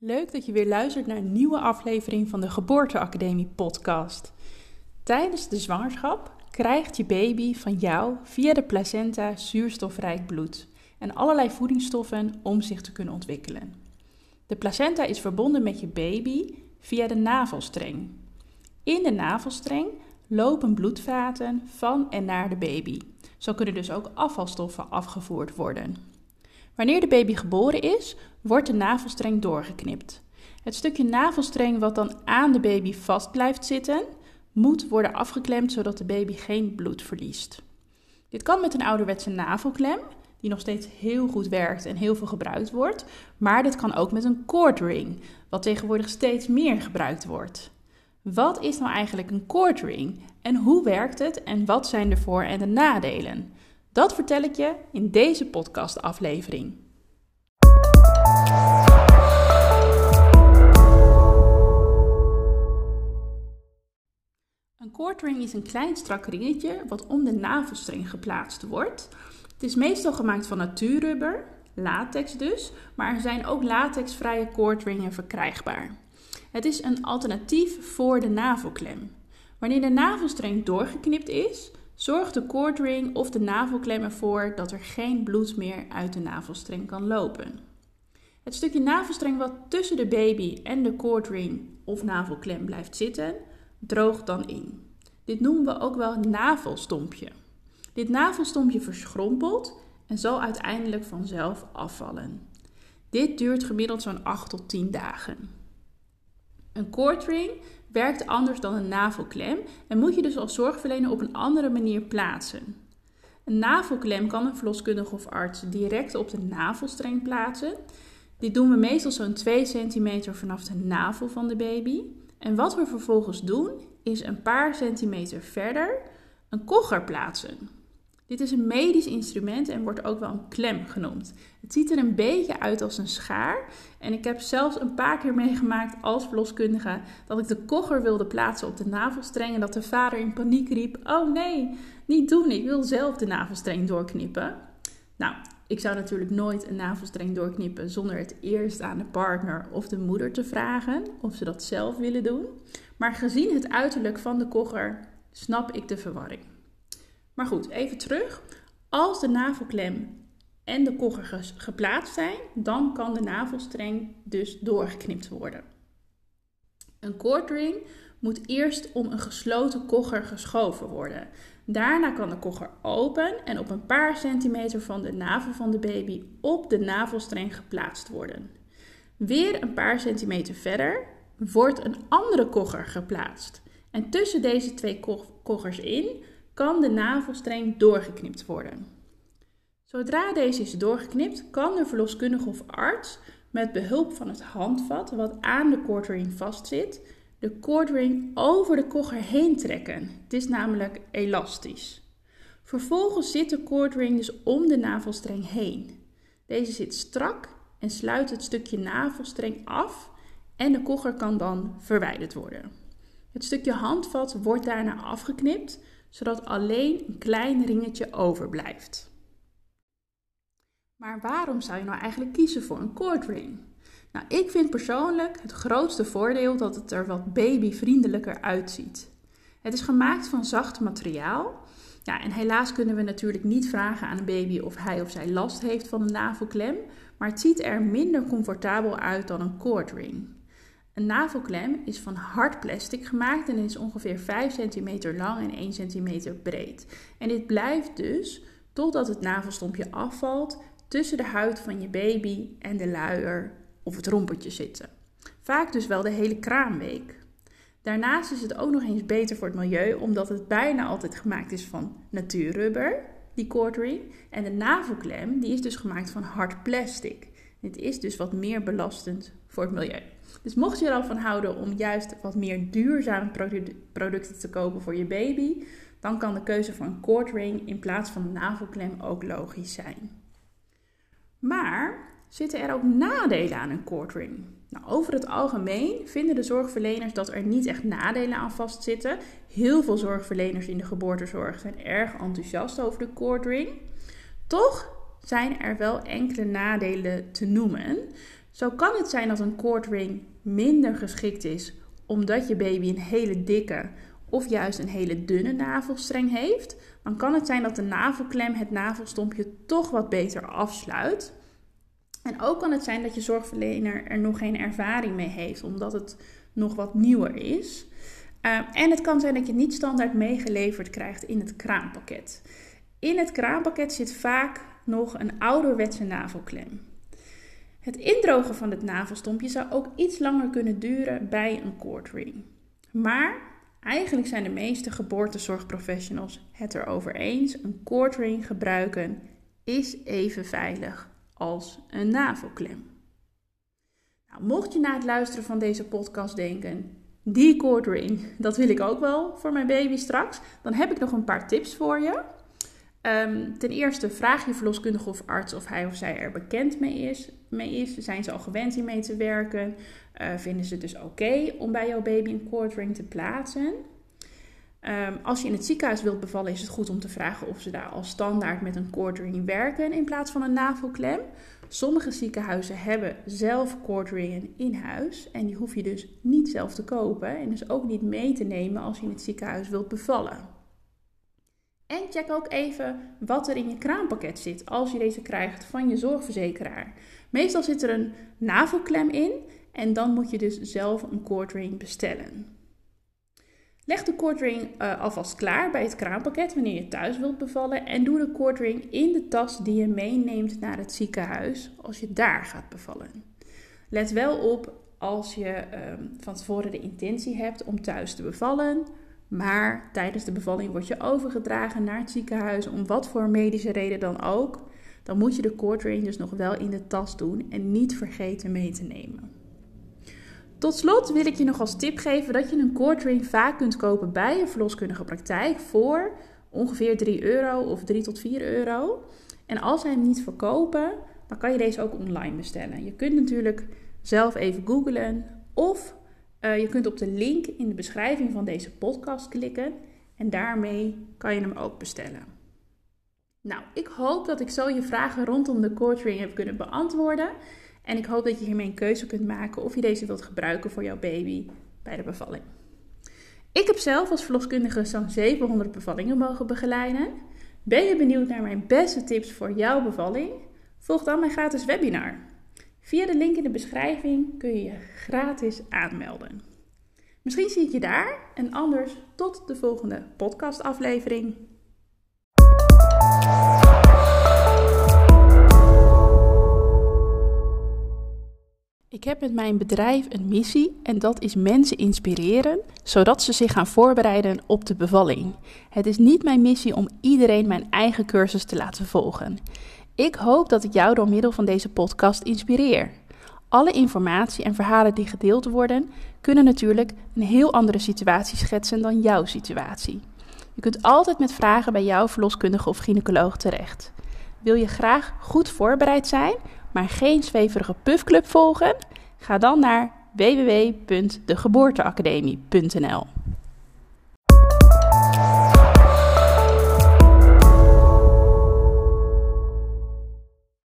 Leuk dat je weer luistert naar een nieuwe aflevering van de Geboorteacademie podcast. Tijdens de zwangerschap krijgt je baby van jou via de placenta zuurstofrijk bloed en allerlei voedingsstoffen om zich te kunnen ontwikkelen. De placenta is verbonden met je baby via de navelstreng. In de navelstreng lopen bloedvaten van en naar de baby. Zo kunnen dus ook afvalstoffen afgevoerd worden. Wanneer de baby geboren is, wordt de navelstreng doorgeknipt. Het stukje navelstreng wat dan aan de baby vast blijft zitten, moet worden afgeklemd zodat de baby geen bloed verliest. Dit kan met een ouderwetse navelklem, die nog steeds heel goed werkt en heel veel gebruikt wordt, maar dit kan ook met een ring, wat tegenwoordig steeds meer gebruikt wordt. Wat is nou eigenlijk een ring en hoe werkt het en wat zijn de voor- en de nadelen? Dat vertel ik je in deze podcastaflevering. Een ring is een klein strak ringetje wat om de navelstreng geplaatst wordt. Het is meestal gemaakt van natuurrubber, latex dus, maar er zijn ook latexvrije koordringen verkrijgbaar. Het is een alternatief voor de navelklem. Wanneer de navelstreng doorgeknipt is, zorgt de koordring of de navelklem ervoor dat er geen bloed meer uit de navelstreng kan lopen. Het stukje navelstreng wat tussen de baby en de koordring of navelklem blijft zitten, droogt dan in. Dit noemen we ook wel navelstompje. Dit navelstompje verschrompelt en zal uiteindelijk vanzelf afvallen. Dit duurt gemiddeld zo'n 8 tot 10 dagen. Een koordring werkt anders dan een navelklem en moet je dus als zorgverlener op een andere manier plaatsen. Een navelklem kan een verloskundige of arts direct op de navelstreng plaatsen. Dit doen we meestal zo'n 2 centimeter vanaf de navel van de baby. En wat we vervolgens doen, is een paar centimeter verder een kogger plaatsen. Dit is een medisch instrument en wordt ook wel een klem genoemd. Het ziet er een beetje uit als een schaar. En ik heb zelfs een paar keer meegemaakt als verloskundige dat ik de kogger wilde plaatsen op de navelstreng en dat de vader in paniek riep: Oh nee, niet doen, ik wil zelf de navelstreng doorknippen. Nou, ik zou natuurlijk nooit een navelstreng doorknippen zonder het eerst aan de partner of de moeder te vragen of ze dat zelf willen doen. Maar gezien het uiterlijk van de kogger snap ik de verwarring. Maar goed, even terug. Als de navelklem en de kogger geplaatst zijn, dan kan de navelstreng dus doorgeknipt worden. Een koordring moet eerst om een gesloten kogger geschoven worden. Daarna kan de kogger open en op een paar centimeter van de navel van de baby op de navelstreng geplaatst worden. Weer een paar centimeter verder wordt een andere kogger geplaatst. En tussen deze twee koggers in kan de navelstreng doorgeknipt worden. Zodra deze is doorgeknipt, kan de verloskundige of arts met behulp van het handvat wat aan de koordring vastzit, de koordring over de kogger heen trekken. Het is namelijk elastisch. Vervolgens zit de koordring dus om de navelstreng heen. Deze zit strak en sluit het stukje navelstreng af en de kogger kan dan verwijderd worden. Het stukje handvat wordt daarna afgeknipt, zodat alleen een klein ringetje overblijft. Maar waarom zou je nou eigenlijk kiezen voor een koordring? Nou, ik vind persoonlijk het grootste voordeel dat het er wat babyvriendelijker uitziet. Het is gemaakt van zacht materiaal. Ja, en helaas kunnen we natuurlijk niet vragen aan een baby of hij of zij last heeft van een navelklem, maar het ziet er minder comfortabel uit dan een koordring. Een navelklem is van hard plastic gemaakt en is ongeveer 5 cm lang en 1 cm breed. En dit blijft dus totdat het navelstompje afvalt tussen de huid van je baby en de luier of het rompertje zitten. Vaak dus wel de hele kraamweek. Daarnaast is het ook nog eens beter voor het milieu omdat het bijna altijd gemaakt is van natuurrubber, die cordring. En de navelklem die is dus gemaakt van hard plastic. Dit is dus wat meer belastend voor het milieu. Dus mocht je er al van houden om juist wat meer duurzame producten te kopen voor je baby, dan kan de keuze van een cord ring in plaats van een navelklem ook logisch zijn. Maar zitten er ook nadelen aan een cord ring? Nou, over het algemeen vinden de zorgverleners dat er niet echt nadelen aan vastzitten. Heel veel zorgverleners in de geboortezorg zijn erg enthousiast over de cord ring. Toch zijn er wel enkele nadelen te noemen. Zo kan het zijn dat een ring minder geschikt is omdat je baby een hele dikke of juist een hele dunne navelstreng heeft. Dan kan het zijn dat de navelklem het navelstompje toch wat beter afsluit. En ook kan het zijn dat je zorgverlener er nog geen ervaring mee heeft, omdat het nog wat nieuwer is. Ehm, en het kan zijn dat je niet standaard meegeleverd krijgt in het kraampakket. In het kraampakket zit vaak nog een ouderwetse navelklem. Het indrogen van het navelstompje zou ook iets langer kunnen duren bij een cord ring. Maar eigenlijk zijn de meeste geboortezorgprofessionals het erover eens: een cord ring gebruiken is even veilig als een navelklem. Nou, mocht je na het luisteren van deze podcast denken: die cord ring, dat wil ik ook wel voor mijn baby straks, dan heb ik nog een paar tips voor je. Ehm, ten eerste vraag je verloskundige of arts of hij of zij er bekend mee is. Mee is. Zijn ze al gewend hiermee te werken? Uh, vinden ze het dus oké om bij jouw baby een cord ring te plaatsen? Ehm, als je in het ziekenhuis wilt bevallen, is het goed om te vragen of ze daar al standaard met een cord ring werken in plaats van een navelklem. Sommige ziekenhuizen hebben zelf cordringen in huis en die hoef je dus niet zelf te kopen en dus ook niet mee te nemen als je in het ziekenhuis wilt bevallen. En check ook even wat er in je kraampakket zit als je deze krijgt van je zorgverzekeraar. Meestal zit er een navelklem in en dan moet je dus zelf een cordring bestellen. Leg de cordring uh, alvast klaar bij het kraampakket wanneer je thuis wilt bevallen en doe de cordring in de tas die je meeneemt naar het ziekenhuis als je daar gaat bevallen. Let wel op als je uh, van tevoren de intentie hebt om thuis te bevallen, maar tijdens de bevalling word je overgedragen naar het ziekenhuis om wat voor medische reden dan ook. Dan moet je de cordring dus nog wel in de tas doen en niet vergeten mee te nemen. Tot slot wil ik je nog als tip geven dat je een cordring vaak kunt kopen bij een verloskundige praktijk voor ongeveer 3 euro of 3 tot 4 euro. En als zij hem niet verkopen, dan kan je deze ook online bestellen. Je kunt natuurlijk zelf even googlen of uh, je kunt op de link in de beschrijving van deze podcast klikken en daarmee kan je hem ook bestellen. Nou, ik hoop dat ik zo je vragen rondom de coaching heb kunnen beantwoorden. En ik hoop dat je hiermee een keuze kunt maken of je deze wilt gebruiken voor jouw baby bij de bevalling. Ik heb zelf als verloskundige zo'n 700 bevallingen mogen begeleiden. Ben je benieuwd naar mijn beste tips voor jouw bevalling? Volg dan mijn gratis webinar. Via de link in de beschrijving kun je je gratis aanmelden. Misschien zie ik je daar en anders tot de volgende podcastaflevering. Ik heb met mijn bedrijf een missie en dat is mensen inspireren, zodat ze zich gaan voorbereiden op de bevalling. Het is niet mijn missie om iedereen mijn eigen cursus te laten volgen. Ik hoop dat ik jou door middel van deze podcast inspireer. Alle informatie en verhalen die gedeeld worden, kunnen natuurlijk een heel andere situatie schetsen dan jouw situatie. Je kunt altijd met vragen bij jouw verloskundige of gynaecoloog terecht. Wil je graag goed voorbereid zijn, maar geen zweverige puffclub volgen? Ga dan naar www.degeboorteacademie.nl.